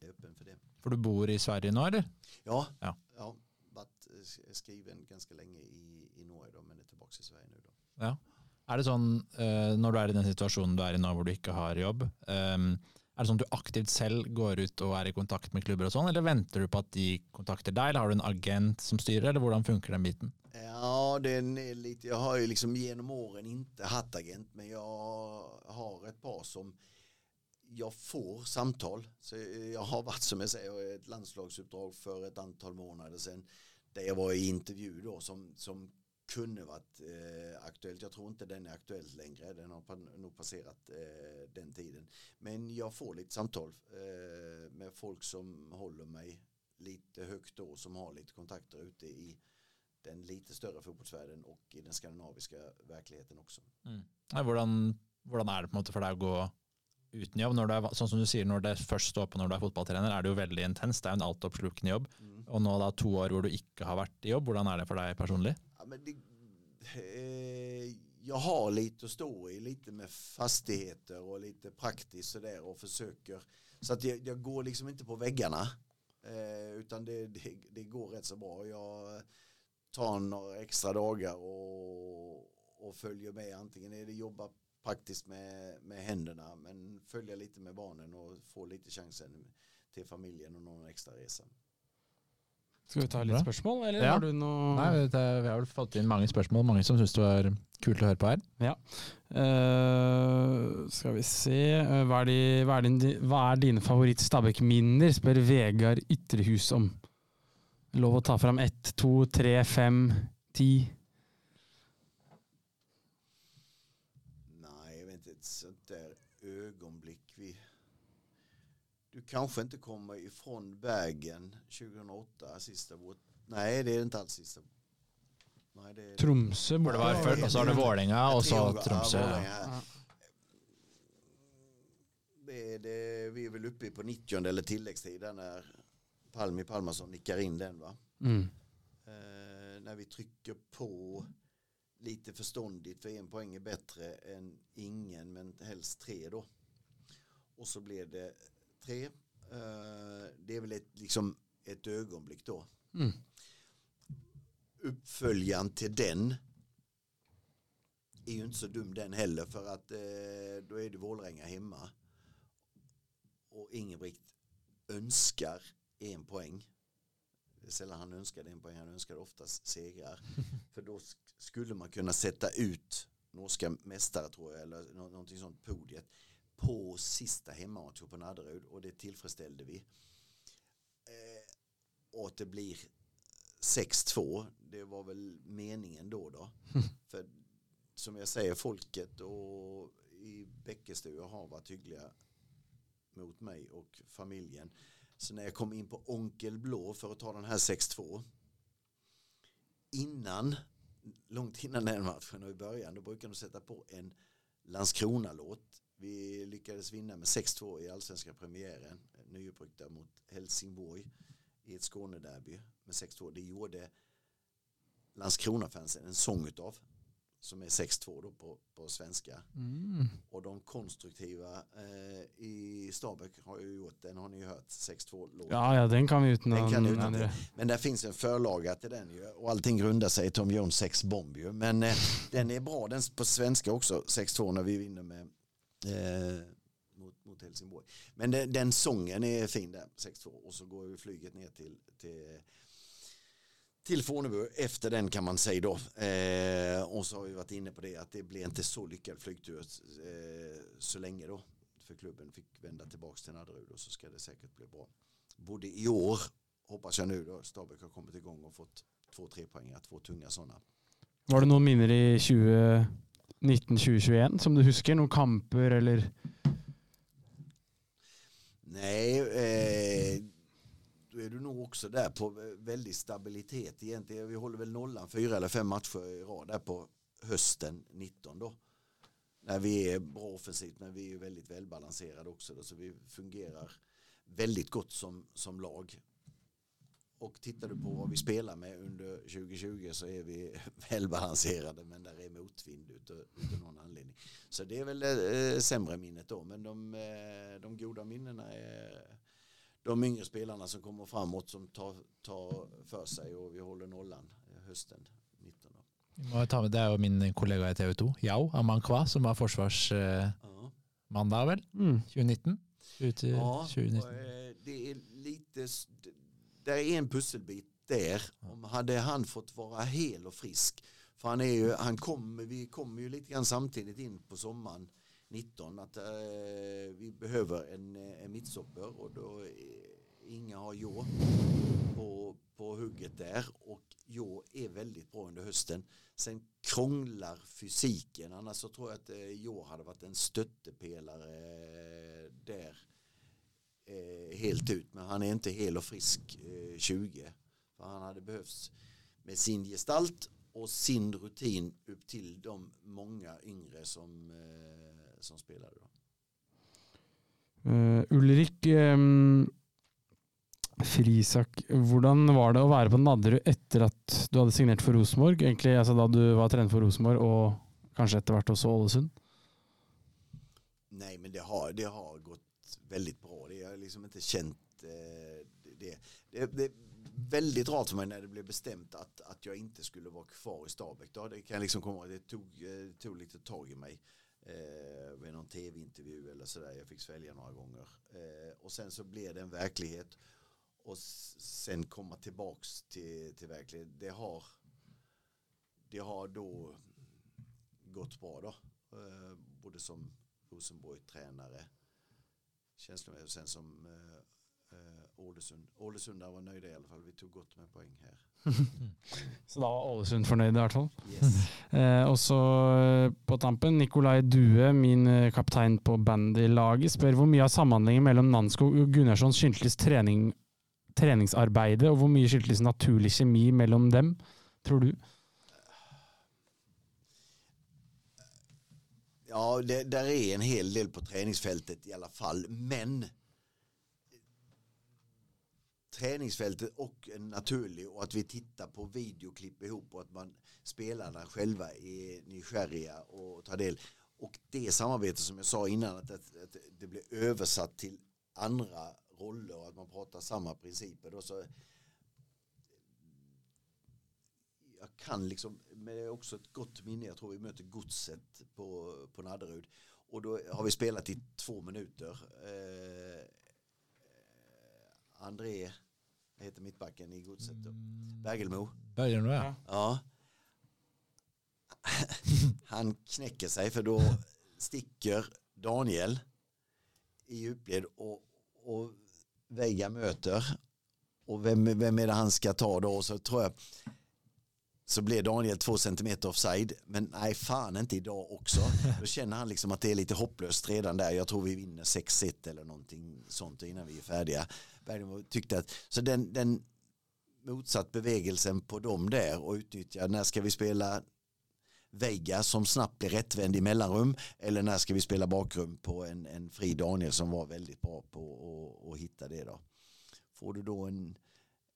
jag är öppen för det. For du bor i Sverige nå, eller? Ja, Ja. ja. varit eh, skriven ganska länge i, i Norge då, men är tillbaka i Sverige nu då. Ja. Er det sånn, eh, når du er i den situasjonen du er i nå hvor du ikke har jobb, ehm, er det sånn at du aktivt selv går ut og er i kontakt med klubber og sånn, eller venter du på at de kontakter deg, eller har du en agent som styrer, eller hvordan funker den biten? Ja, den är lite, jag har ju liksom genom åren inte haft agent, men jag har ett par som jag får samtal. Så jag har varit som jag säger ett landslagsuppdrag för ett antal månader sedan där jag var i intervju då som, som kunde varit eh, aktuellt. Jag tror inte den är aktuell längre. Den har nog passerat eh, den tiden. Men jag får lite samtal eh, med folk som håller mig lite högt då som har lite kontakter ute i den lite större fotbollsvärlden och i den skandinaviska verkligheten också. Hvordan, hvordan er det på en måte for deg å gå uten jobb? Når du er, sånn som du sier, når det først står på når du er fotballtrener, er det jo veldig intenst. Det er jo en altoppslukende jobb. Og nå da to år hvor du ikke har vært i jobb, hvordan er det for deg personlig? Ja, men det, eh, jag har lite att stå i, lite med fastigheter och lite praktiskt sådär och försöker. Så att jag, jag går liksom inte på väggarna. Eh, utan det, det, det går rätt så bra. Jag tar några extra dagar och, och följer med. Antingen är det jobba praktiskt med, med händerna men följa lite med barnen och få lite chansen till familjen och någon extra resa. Skal vi ta litt spørsmål, eller Ja. har du noe Nei, det, Vi har vel fått inn mange spørsmål, mange som syns det var kult å høre på her. Eh, skal vi se Eh, hva, er de, hva, er din, hva er dine favoritt-Stabæk-minner, spør Vegard Ytrehus om. Lov å ta fram ett, to, tre, fem, ti. Nej, jag vet inte, ett sånt där ögonblick. Vi... Du kanske inte kommer ifrån vägen 2008, sista vårt... Nej, det är inte alls sista. Nej, det är... Tromsø Hvor det var Ja, før, og så har du Vålerenga, og så Tromsø. Ja. Ja. Det är det, vi är väl uppe på 90 eller tilläggstid där när Palmi Palmason nickar in den va. Mm. Eh, när vi trycker på lite förståndigt för en poäng är bättre än ingen men helst tre då. Och så blev det tre Eh, det är väl ett, liksom ett ögonblick då. Mm. Uppföljaren till den är ju inte så dum den heller för att eh, då är det Vålerenga hemma. Och Ingebrigt önskar en poäng. Det är sällan han önskar en poäng, han önskar oftast segrar. för då sk- skulle man kunna sätta ut norska mästare tror jag, eller nå- någonting sånt, podiet på sista hemmamatchen på Nadderud och det tillfredsställde vi. Eh, och att det blir 6-2, det var väl meningen då då. För som jag säger, folket och i Bäckestua har varit hyggliga mot mig och familjen. Så när jag kom in på Onkel Blå för att ta den här 6-2 innan, långt innan den matchen och i början, då brukar de sätta på en Landskrona-låt. Vi lyckades vinna med 6-2 i allsvenska premiären, nyuppryckta mot Helsingborg i ett Skånederby med 6-2. Det gjorde Landskrona-fansen en sång utav som är 6-2 då på, på svenska. Mm. Och de konstruktiva eh, i Stabäck har ju gjort den, har ni ju hört, 6-2 låt. Ja, ja, den kan vi utan Den kan utan ändra. Men där finns en förlaga till den ju och allting grundar sig i Tom Jones 6 bomb ju. Men eh, den är bra, den på svenska också, 6-2 när vi vinner med eh, mot, mot Helsingborg. Men den, den sången är fin där, 6-2 och så går ju flyget ner till, till till Fornebu efter den kan man säga då. Eh, och så har vi varit inne på det att det blir inte så lyckad flygtur eh, så länge då. För klubben fick vända tillbaka till Naderud och så ska det säkert bli bra. Både i år, hoppas jag nu då, Stabäck har kommit igång och fått två tre poäng, två tunga sådana. Var det någon mindre i 20... 1920-21 som du husker? Noen kamper eller Nej, eh, då är du nog också där på väldig stabilitet egentligen. Vi håller väl nollan fyra eller fem matcher i rad där på hösten 19 då. När vi är bra offensivt men vi är väldigt välbalanserade också då, så vi fungerar väldigt gott som, som lag. Och tittar du på vad vi spelar med under 2020 så är vi välbalanserade men där är motvind utav, utav någon anledning. Så det är väl det eh, sämre minnet då men de, eh, de goda minnena är de yngre spelarna som kommer framåt som tar, tar för sig och vi håller nollan eh, hösten 19. Då. Vi må ta med, det jo min kollega i TV 2, Yao Amankwa, som var forsvarsmann da, vel? mm. 2019? Ut i Ja, 2019. och, eh, det är lite, s- d- där är en pusselbit där. Om hade han fått vara hel och frisk, för han är ju, han kommer, vi kommer ju lite grann samtidigt in på sommaren 19 att eh, vi behöver en, eh, en mittstopper och då eh, Inga har Jo på, på hugget där och Jo är väldigt bra under hösten. Sen krånglar fysiken, annars så tror jag att eh, Jo hade varit en stöttepelare där eh, helt ut. Men han är inte hel och frisk eh, 20. För han hade behövts med sin gestalt och sin rutin upp till de många yngre som, eh, som spelade. Då. Eh, Ulrik um, Frisak, hvordan var det å være på Nadderud etter at du hadde signert for Rosenborg? Egentlig altså da du var trener for Rosenborg og kanskje etter hvert också Ålesund? Nej men det har, det har gått väldigt bra. Det har liksom inte känt eh, det. Det, det är väldigt rart för mig när det blev bestämt att, att jag inte skulle vara kvar i Stabäck. Då, det kan liksom komma, det tog, det tog lite tag i mig. Eh, vid någon tv-intervju eller sådär. Jag fick svälja några gånger. Eh, och sen så blev det en verklighet. Och sen komma tillbaks till, till verklighet. Det har, det har då gått bra då. Eh, både som Rosenborg-tränare känslomässigt och sen som eh, eh, Ålesund. Ålesundare var nöjda i alla fall. Vi tog gott med poäng här. Så da var Ålesund fornøyd, i hvert fall. Yes. Eh, og så eh, på tampen, Nikolai Due, min eh, kaptein på bandylaget, spør hvor mye av samhandlingen mellom Nanskog og Gunnarsson skyldtes trening, treningsarbeidet, og hvor mye skyldtes naturlig kjemi mellom dem, tror du? Ja, det, där är en hel del på träningsfältet i alla fall. Men träningsfältet och en naturlig och att vi tittar på videoklipp ihop och att man spelarna själva är Nigeria och tar del. Och det samarbete som jag sa innan att, att, att det blir översatt till andra roller och att man pratar samma principer. Då, så jag kan liksom, men det är också ett gott minne, jag tror vi möter godset på, på Nadderud. Och då har vi spelat i två minuter. Eh, André, vad heter mittbacken i godset då? Bergelmo. Börjar nu ja. Ja. Han knäcker sig för då sticker Daniel i djupled och, och Veiga möter. Och vem, vem är det han ska ta då? Så tror jag så blir Daniel två centimeter offside. Men nej, fan inte idag också. Då känner han liksom att det är lite hopplöst redan där. Jag tror vi vinner 6-1 eller någonting sånt innan vi är färdiga. Tyckte att, så den, den motsatt bevägelsen på dem där och utnyttja när ska vi spela Veiga som snabbt blir rättvänd i mellanrum eller när ska vi spela bakrum på en, en fri Daniel som var väldigt bra på att hitta det då. Får du då en,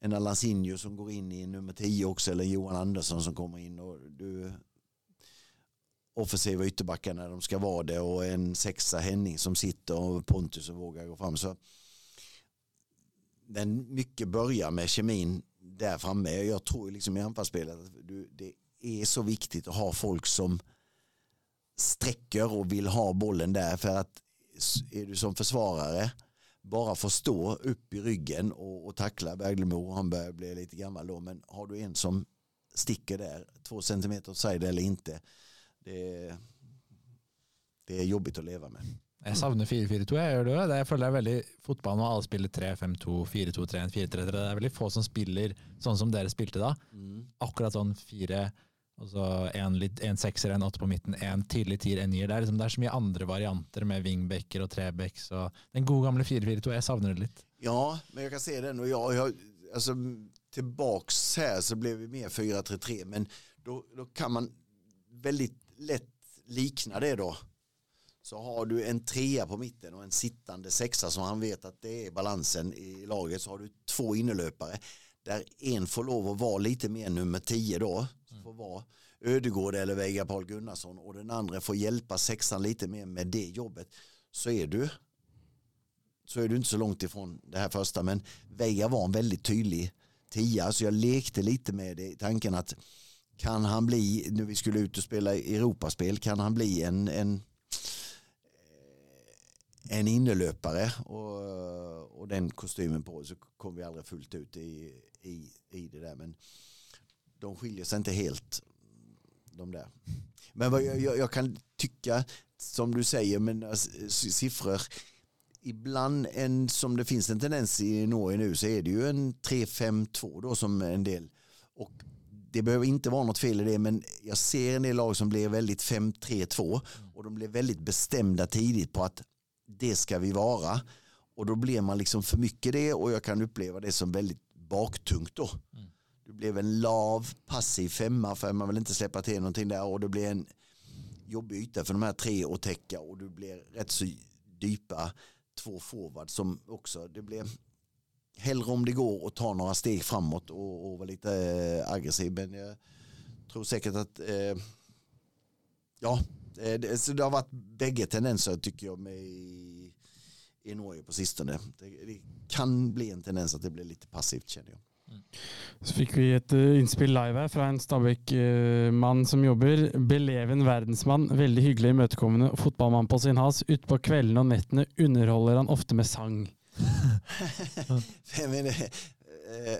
en Alansinho som går in i nummer 10 också eller Johan Andersson som kommer in och du offensiva ytterbackar när de ska vara det och en sexa Henning som sitter och Pontus och vågar gå fram så den mycket börjar med kemin där framme. Jag tror liksom i anfallsspelet att du, det är så viktigt att ha folk som sträcker och vill ha bollen där för att är du som försvarare bara får stå upp i ryggen och, och tackla Berglemo, han börjar bli lite gammal då, men har du en som sticker där, två centimeter åt side eller inte, det, det är jobbigt att leva med. Jeg savner 4-4-2. Jeg gjør det også. Jeg føler det er veldig Fotball nå, alle spiller 3-5-2, 4-2-3-1, 4-3-3. Det er veldig få som spiller sånn som dere spilte da. Mm. Akkurat sånn fire, og så en, litt, en sekser, en åtte på midten, en tidlig tier, en nier. Det er, liksom, det er så mye andre varianter med wingbacker og trebacks. Og den gode gamle 4-4-2, jeg savner det litt. Ja, men jeg kan se den Og jag, jag altså, tillbaks her så blev vi mer 4-3-3 men da kan man väldigt lätt likna det då. Så har du en trea på mitten och en sittande sexa som han vet att det är balansen i laget så har du två innelöpare där en får lov att vara lite mer nummer 10 då. Får vara Ödegård eller Veiga Paul Gunnarsson och den andra får hjälpa sexan lite mer med det jobbet. Så är du så är du inte så långt ifrån det här första men Veiga var en väldigt tydlig tia så jag lekte lite med det i tanken att kan han bli, nu vi skulle ut och spela Europaspel, kan han bli en, en en innelöpare och, och den kostymen på så kom vi aldrig fullt ut i, i, i det där. Men de skiljer sig inte helt de där. Men vad jag, jag, jag kan tycka, som du säger, men alltså, siffror, ibland en, som det finns en tendens i Norge nu så är det ju en 3-5-2 då som en del. Och det behöver inte vara något fel i det men jag ser en del lag som blir väldigt 5-3-2 och de blir väldigt bestämda tidigt på att det ska vi vara. Och då blir man liksom för mycket det och jag kan uppleva det som väldigt baktungt då. Mm. Du blev en lav, passiv femma för man vill inte släppa till någonting där och det blir en jobbig yta för de här tre att täcka och du blir rätt så dypa två forward som också, det blir hellre om det går att ta några steg framåt och, och vara lite eh, aggressiv men jag tror säkert att eh, ja, eh, det, så det har varit bägge tendenser tycker jag med i, i Norge på sistone. Det, det, kan bli en tendens att det blir lite passivt känner jag. Så fikk vi et uh, innspill live her fra en Stabæk-mann som jobber. Beleven verdensmann, veldig hyggelig, imøtekommende fotballmann på sin has. Utpå kveldene og nettene underholder han ofte med sang. Vem är det? Eh,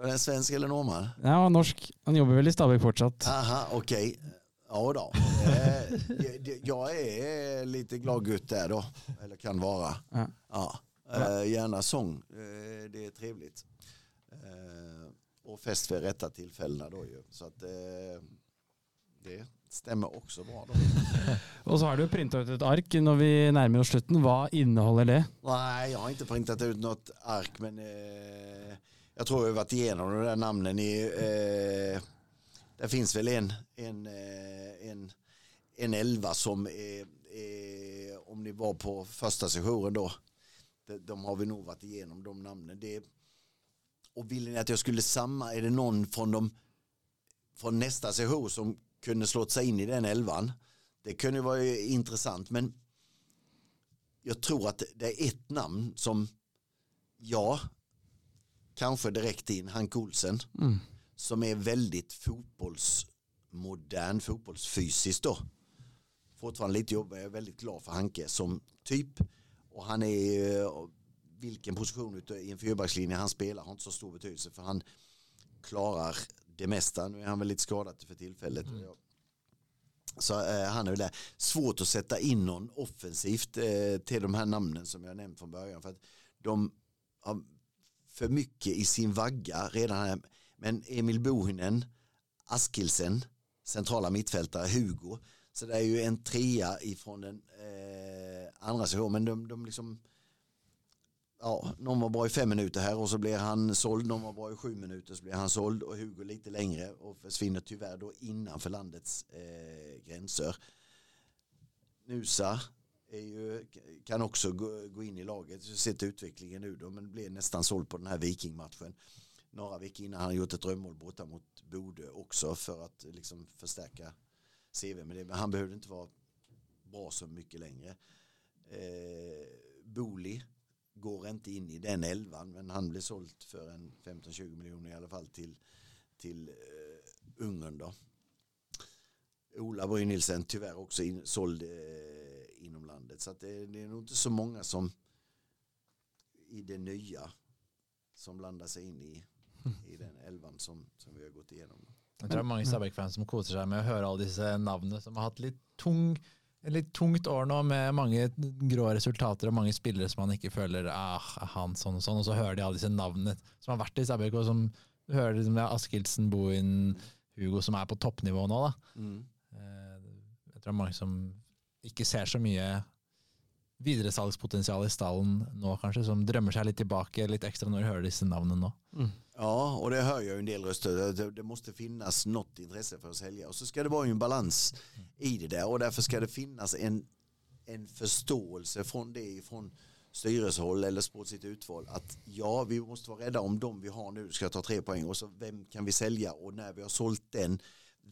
var det svensk eller norrman? Ja, norsk. Han jobber vel i Stabæk fortsatt. Aha, okej. Ja då. Eh, jag är lite gladgutt där då. Eller kan vara. Ja. Ja. Eh, gärna sång. Eh, det är trevligt. Eh, och fest vid rätta tillfällena då ju. Så att eh, det stämmer också bra då. Og så har du printa ut et ark når vi nærmer oss slutten. Hva inneholder det? Nej, jag har inte printat ut något ark men eh, jag tror jag har varit igenom de där namnen i det finns väl en, en, en, en elva som är, är, om ni var på första sessionen då, de, de har vi nog varit igenom de namnen. Det, och vill ni att jag skulle samma, är det någon från, de, från nästa session som kunde slått sig in i den elvan? Det kunde vara intressant men jag tror att det är ett namn som Ja, kanske direkt in Hank Olsen Mm. som är väldigt fotbollsmodern, fotbollsfysiskt då. Fortfarande lite jobbig, jag är väldigt glad för Hanke som typ. Och han är, vilken position ute i en fyrbackslinje han spelar har inte så stor betydelse för han klarar det mesta. Nu är han väl lite skadad för tillfället. Så eh, han är väl där. Svårt att sätta in någon offensivt eh, till de här namnen som jag nämnt från början. För att de har för mycket i sin vagga redan här. Men Emil Bohinen, Askilsen, centrala mittfältare, Hugo. Så det är ju en trea ifrån den eh, andra sektionen. Men de, de liksom, ja, någon var bra i fem minuter här och så blir han såld. Någon var bra i sju minuter så blir han såld och Hugo lite längre och försvinner tyvärr då innanför landets eh, gränser. Nusa är ju, kan också gå, gå in i laget. Så sett utvecklingen nu då men blev nästan såld på den här Vikingmatchen. Några veckor innan han gjort ett drömmål borta mot Bodö också för att liksom förstärka CV med det. Men han behövde inte vara bra så mycket längre. Eh, Boli går inte in i den elvan men han blev såld för en 15-20 miljoner i alla fall till, till eh, Ungern då. Ola Brynildsen Nilsen tyvärr också in, såld eh, inom landet så att det, det är nog inte så många som i det nya som blandar sig in i, i den elvan som, som vi har gått igenom. Jeg tror det er mange Stabæk-fans som koser seg med å høre alle disse navnene som har hatt litt tung et litt tungt år nå med mange grå resultater og mange spillere som man ikke føler ah, han sånn og sånn, og så hører de alle disse navnene som har vært i Stabæk, og som du hører liksom, Askildsen, Bohin, Hugo som er på toppnivå nå. da. Eh, Jeg tror det er mange som ikke ser så mye videresalgspotensial i stallen nå, kanskje, som drømmer seg litt tilbake litt ekstra når de hører disse navnene nå. Ja, och det hör jag ju en del röster. Det, måste finnas något intresse för att sälja. Och så ska det vara en balans i det där. Och därför ska det finnas en, en förståelse från det från styrelsehåll eller sportsligt utval att ja, vi måste vara rädda om dem vi har nu, ska ta tre poäng och så vem kan vi sälja och när vi har sålt den,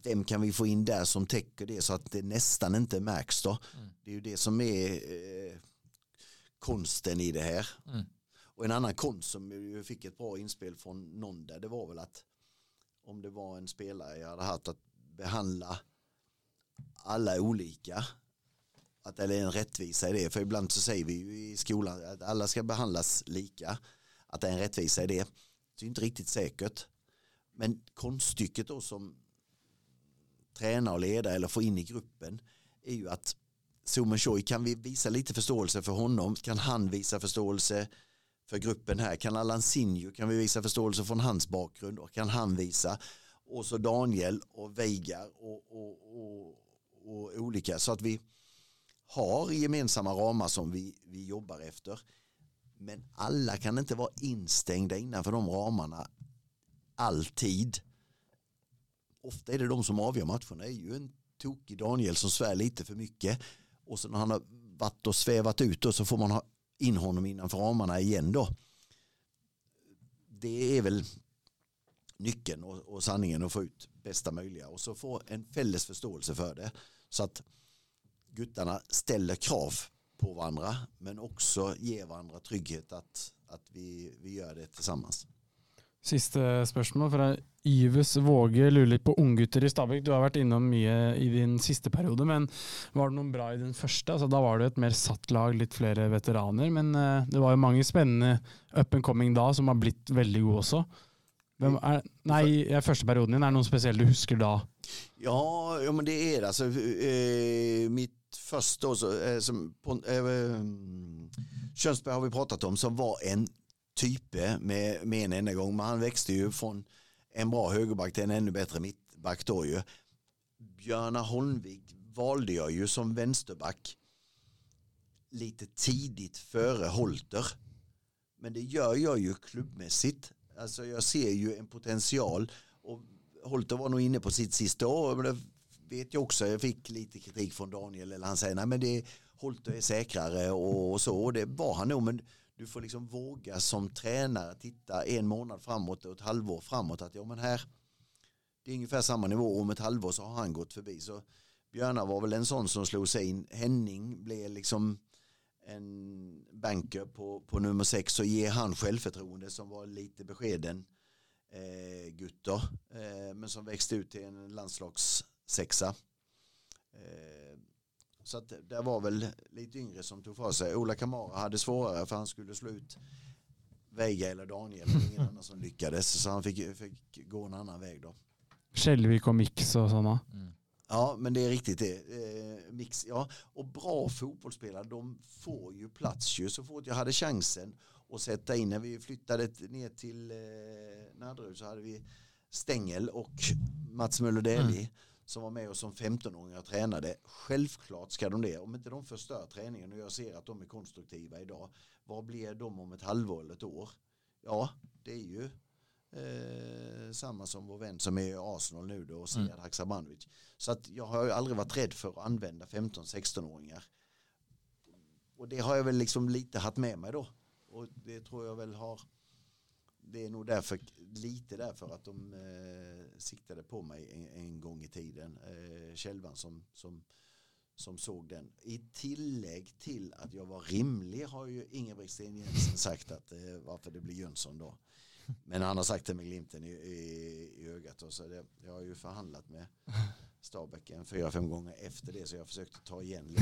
vem kan vi få in där som täcker det så att det nästan inte märks då. Det är ju det som är eh, konsten i det här. Mm. Och en annan konst som ju fick ett bra inspel från någon där det var väl att om det var en spelare jag hade haft att behandla alla olika att det är en rättvisa i det. För ibland så säger vi ju i skolan att alla ska behandlas lika att det är en rättvisa i det. Det är inte riktigt säkert. Men konststycket då som träna och leda eller få in i gruppen är ju att Sumen Choi kan vi visa lite förståelse för honom? Kan han visa förståelse? För gruppen här. Kan Allan Sinjo kan vi visa förståelse från hans bakgrund och kan han visa? Och så Daniel och Veigar och, och, och, och olika. Så att vi har gemensamma ramar som vi, vi jobbar efter. Men alla kan inte vara instängda innanför de ramarna alltid. Ofta är det de som avgör matcherna. Det är ju en tokig Daniel som svär lite för mycket. Och så när han har varit och svävat ut och så får man ha in honom innanför ramarna igen då. Det är väl nyckeln och, och sanningen att få ut bästa möjliga och så få en fälles förståelse för det så att guttarna ställer krav på varandra men också ger varandra trygghet att, att vi, vi gör det tillsammans. Siste spørsmål fra Yves Våge lurer litt på unggutter i Stabæk. Du har vært innom mye i din siste periode, men var det noen bra i din første? Altså, da var det et mer satt lag, litt flere veteraner, men eh, det var jo mange spennende up and coming da som har blitt veldig gode også. Hvem er, nei, i første perioden din, er det noen spesielle du husker da? Ja, ja men det är det. Alltså, eh, mitt första år, så, eh, som, på, eh, Könsberg har vi pratat om, som var en type med, med en enda gång. Men han växte ju från en bra högerback till en ännu bättre mittback då ju. Björna Holmvik valde jag ju som vänsterback lite tidigt före Holter. Men det gör jag ju klubbmässigt. Alltså jag ser ju en potential och Holter var nog inne på sitt sista år. Men det vet jag också, jag fick lite kritik från Daniel. Eller han säger, nej men det, Holter är säkrare och, och så. Och det var han nog. Men du får liksom våga som tränare titta en månad framåt och ett halvår framåt. Att ja men här, det är ungefär samma nivå. Om ett halvår så har han gått förbi. Så Björna var väl en sån som slog sig in. Henning blev liksom en banker på, på nummer sex och ger han självförtroende som var lite beskeden eh, gutter. Eh, men som växte ut till en landslagssexa. Eh, så att det var väl lite yngre som tog för sig. Ola Kamara hade svårare för han skulle slå ut Veiga eller Daniel. Var ingen annan som lyckades så han fick, fick gå en annan väg då. Skjelvik och Mix och sådana. Mm. Ja, men det är riktigt det. Eh, mix, ja. Och bra fotbollsspelare, de får ju plats ju. Så fort jag hade chansen att sätta in, när vi flyttade ner till eh, Nadderud så hade vi Stängel och Mats Möller Deli som var med oss som 15-åringar och tränade. Självklart ska de det. Om inte de förstör träningen och jag ser att de är konstruktiva idag, vad blir de om ett halvår eller ett år? Ja, det är ju eh, samma som vår vän som är i Arsenal nu då, Sead Mm. Haksabanovic. Så att jag har ju aldrig varit rädd för att använda 15-16-åringar. Och det har jag väl liksom lite haft med mig då. Och det tror jag väl har det är nog därför, lite därför att de eh, siktade på mig en, en gång i tiden. Eh, Kälvan som, som, som såg den. I tillägg till att jag var rimlig har ju Ingebrigtsen Jensen sagt att eh, varför det blir Jönsson då. Men han har sagt det med glimten i, i, i ögat. Och så det, jag har ju förhandlat med Stabäck en fyra, fem gånger efter det så jag försökte ta igen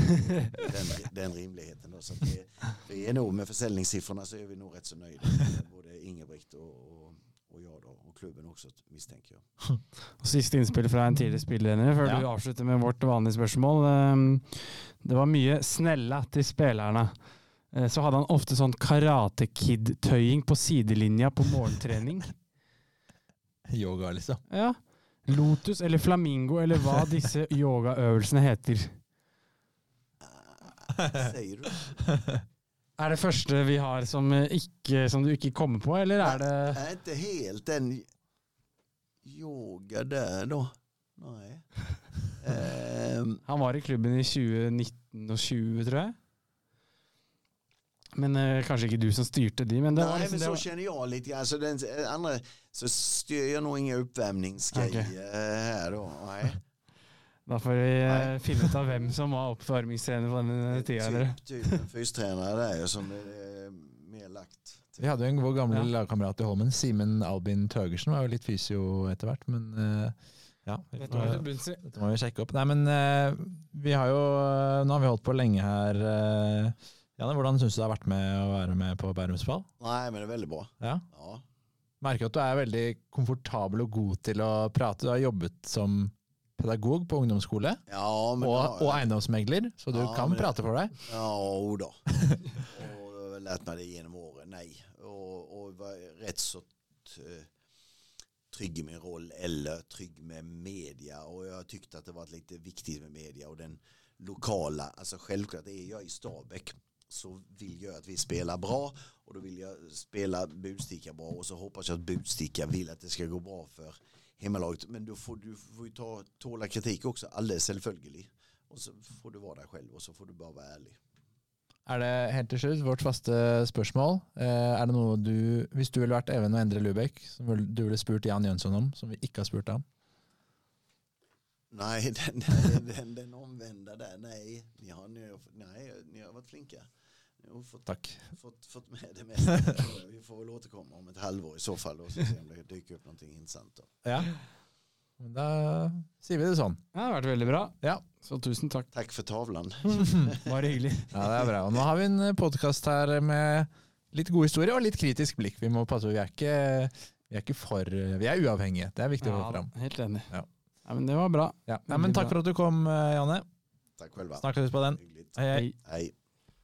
den, den rimligheten. Då. Så det, vi är nog med försäljningssiffrorna så är vi nog rätt så nöjda. Både Ingebrigt och, och, och jag då, och klubben också misstänker jag. Og Siste innspill fra en tidligere spiller før Ja. du avslutter med vårt vanlige spørsmål. Ehm, Det var mye snella til spillerne. Eh, Så hadde han ofte sånn Karate Kid-tøying på sidelinja på morgentrening. Yoga, liksom. Ja. Lotus eller flamingo eller hva disse yogaøvelsene heter. Säger du? Er det første vi har som, ikke, som du ikke kommer på, eller er det Är inte helt den yoga där då? Nej. Ehm, Han var i klubben i 2019 og 20, tror jeg. Men eh, kanskje ikke du som styrte de, men det var nej, liksom men det så var, känner jag lite grann. Så den eh, andra så styr jag nog inga uppvärmningsgrejer Okej. eh, här då. Da får vi eh, Nei. finne ut av hvem som var oppvarmingstrener på den tida. eller? Typ, typ en fystränare ju som är eh, mer lagt. Vi hadde jo en vår gamle Ja. lagkamerat i Holmen, Simen Albin Tøgersen, var jo litt fysio etter hvert, men eh, ja. Dette må vi sjekke opp. Nei, men vi har jo Nå har vi holdt på lenge her. Janne, hvordan syns du det har vært med å være med på Bærumsball? Nej, men det är väldigt bra. Ja. Ja. Merker at du er veldig komfortabel og god til å prate. Du har jobbet som pedagog på ungdomsskole Ja, men ja, og eiendomsmegler, så du Ja, kan men prate for deg. Ja, då. och har lärt mig det genom åren, nej. Och, och var rätt så eh, trygg i min roll eller trygg med media. Och jag tyckte att det var lite viktigt med media och den lokala. Alltså självklart är jag i Stabäck så vill jag att vi spelar bra och då vill jag spela Budsticka bra och så hoppas jag att Budsticka vill att det ska gå bra för hemmalaget. Men då får du får ju ta, tåla kritik också, alldeles självföljd. Och så får du vara där själv och så får du bara vara ärlig. Er det helt til slutt vårt faste spørsmål? Eh, er det noe du, Hvis du ville vært Even og Endre Lubek, som du ville spurt Jan Jønsson om, som vi ikke har spurt ham? Nej, den, den, den, den omvända där, nej. Ni har, ni, har, nej, ni har varit flinka. Har fått, Takk. fått, fått med det mesta. Vi får väl återkomma om ett halvår i så fall och så se om det dyker upp någonting intressant. Då. Ja. Men Da sier vi det sånn. Ja, det har vært veldig bra. Ja. Så tusen takk. Tack för tavlan. Bare hyggelig. Ja, det er bra. Og nå har vi en podkast her med litt god historie og litt kritisk blikk. Vi må passe på, vi er ikke, vi er ikke for Vi er uavhengige. Det er viktig å Ja, få fram. helt enig. Ja. Ja, men det var bra. Ja. Nei, men takk for at du kom, eh, Janne. Tack själva. Snakkes på den. Hyggligt. Hei. Hei. Hej.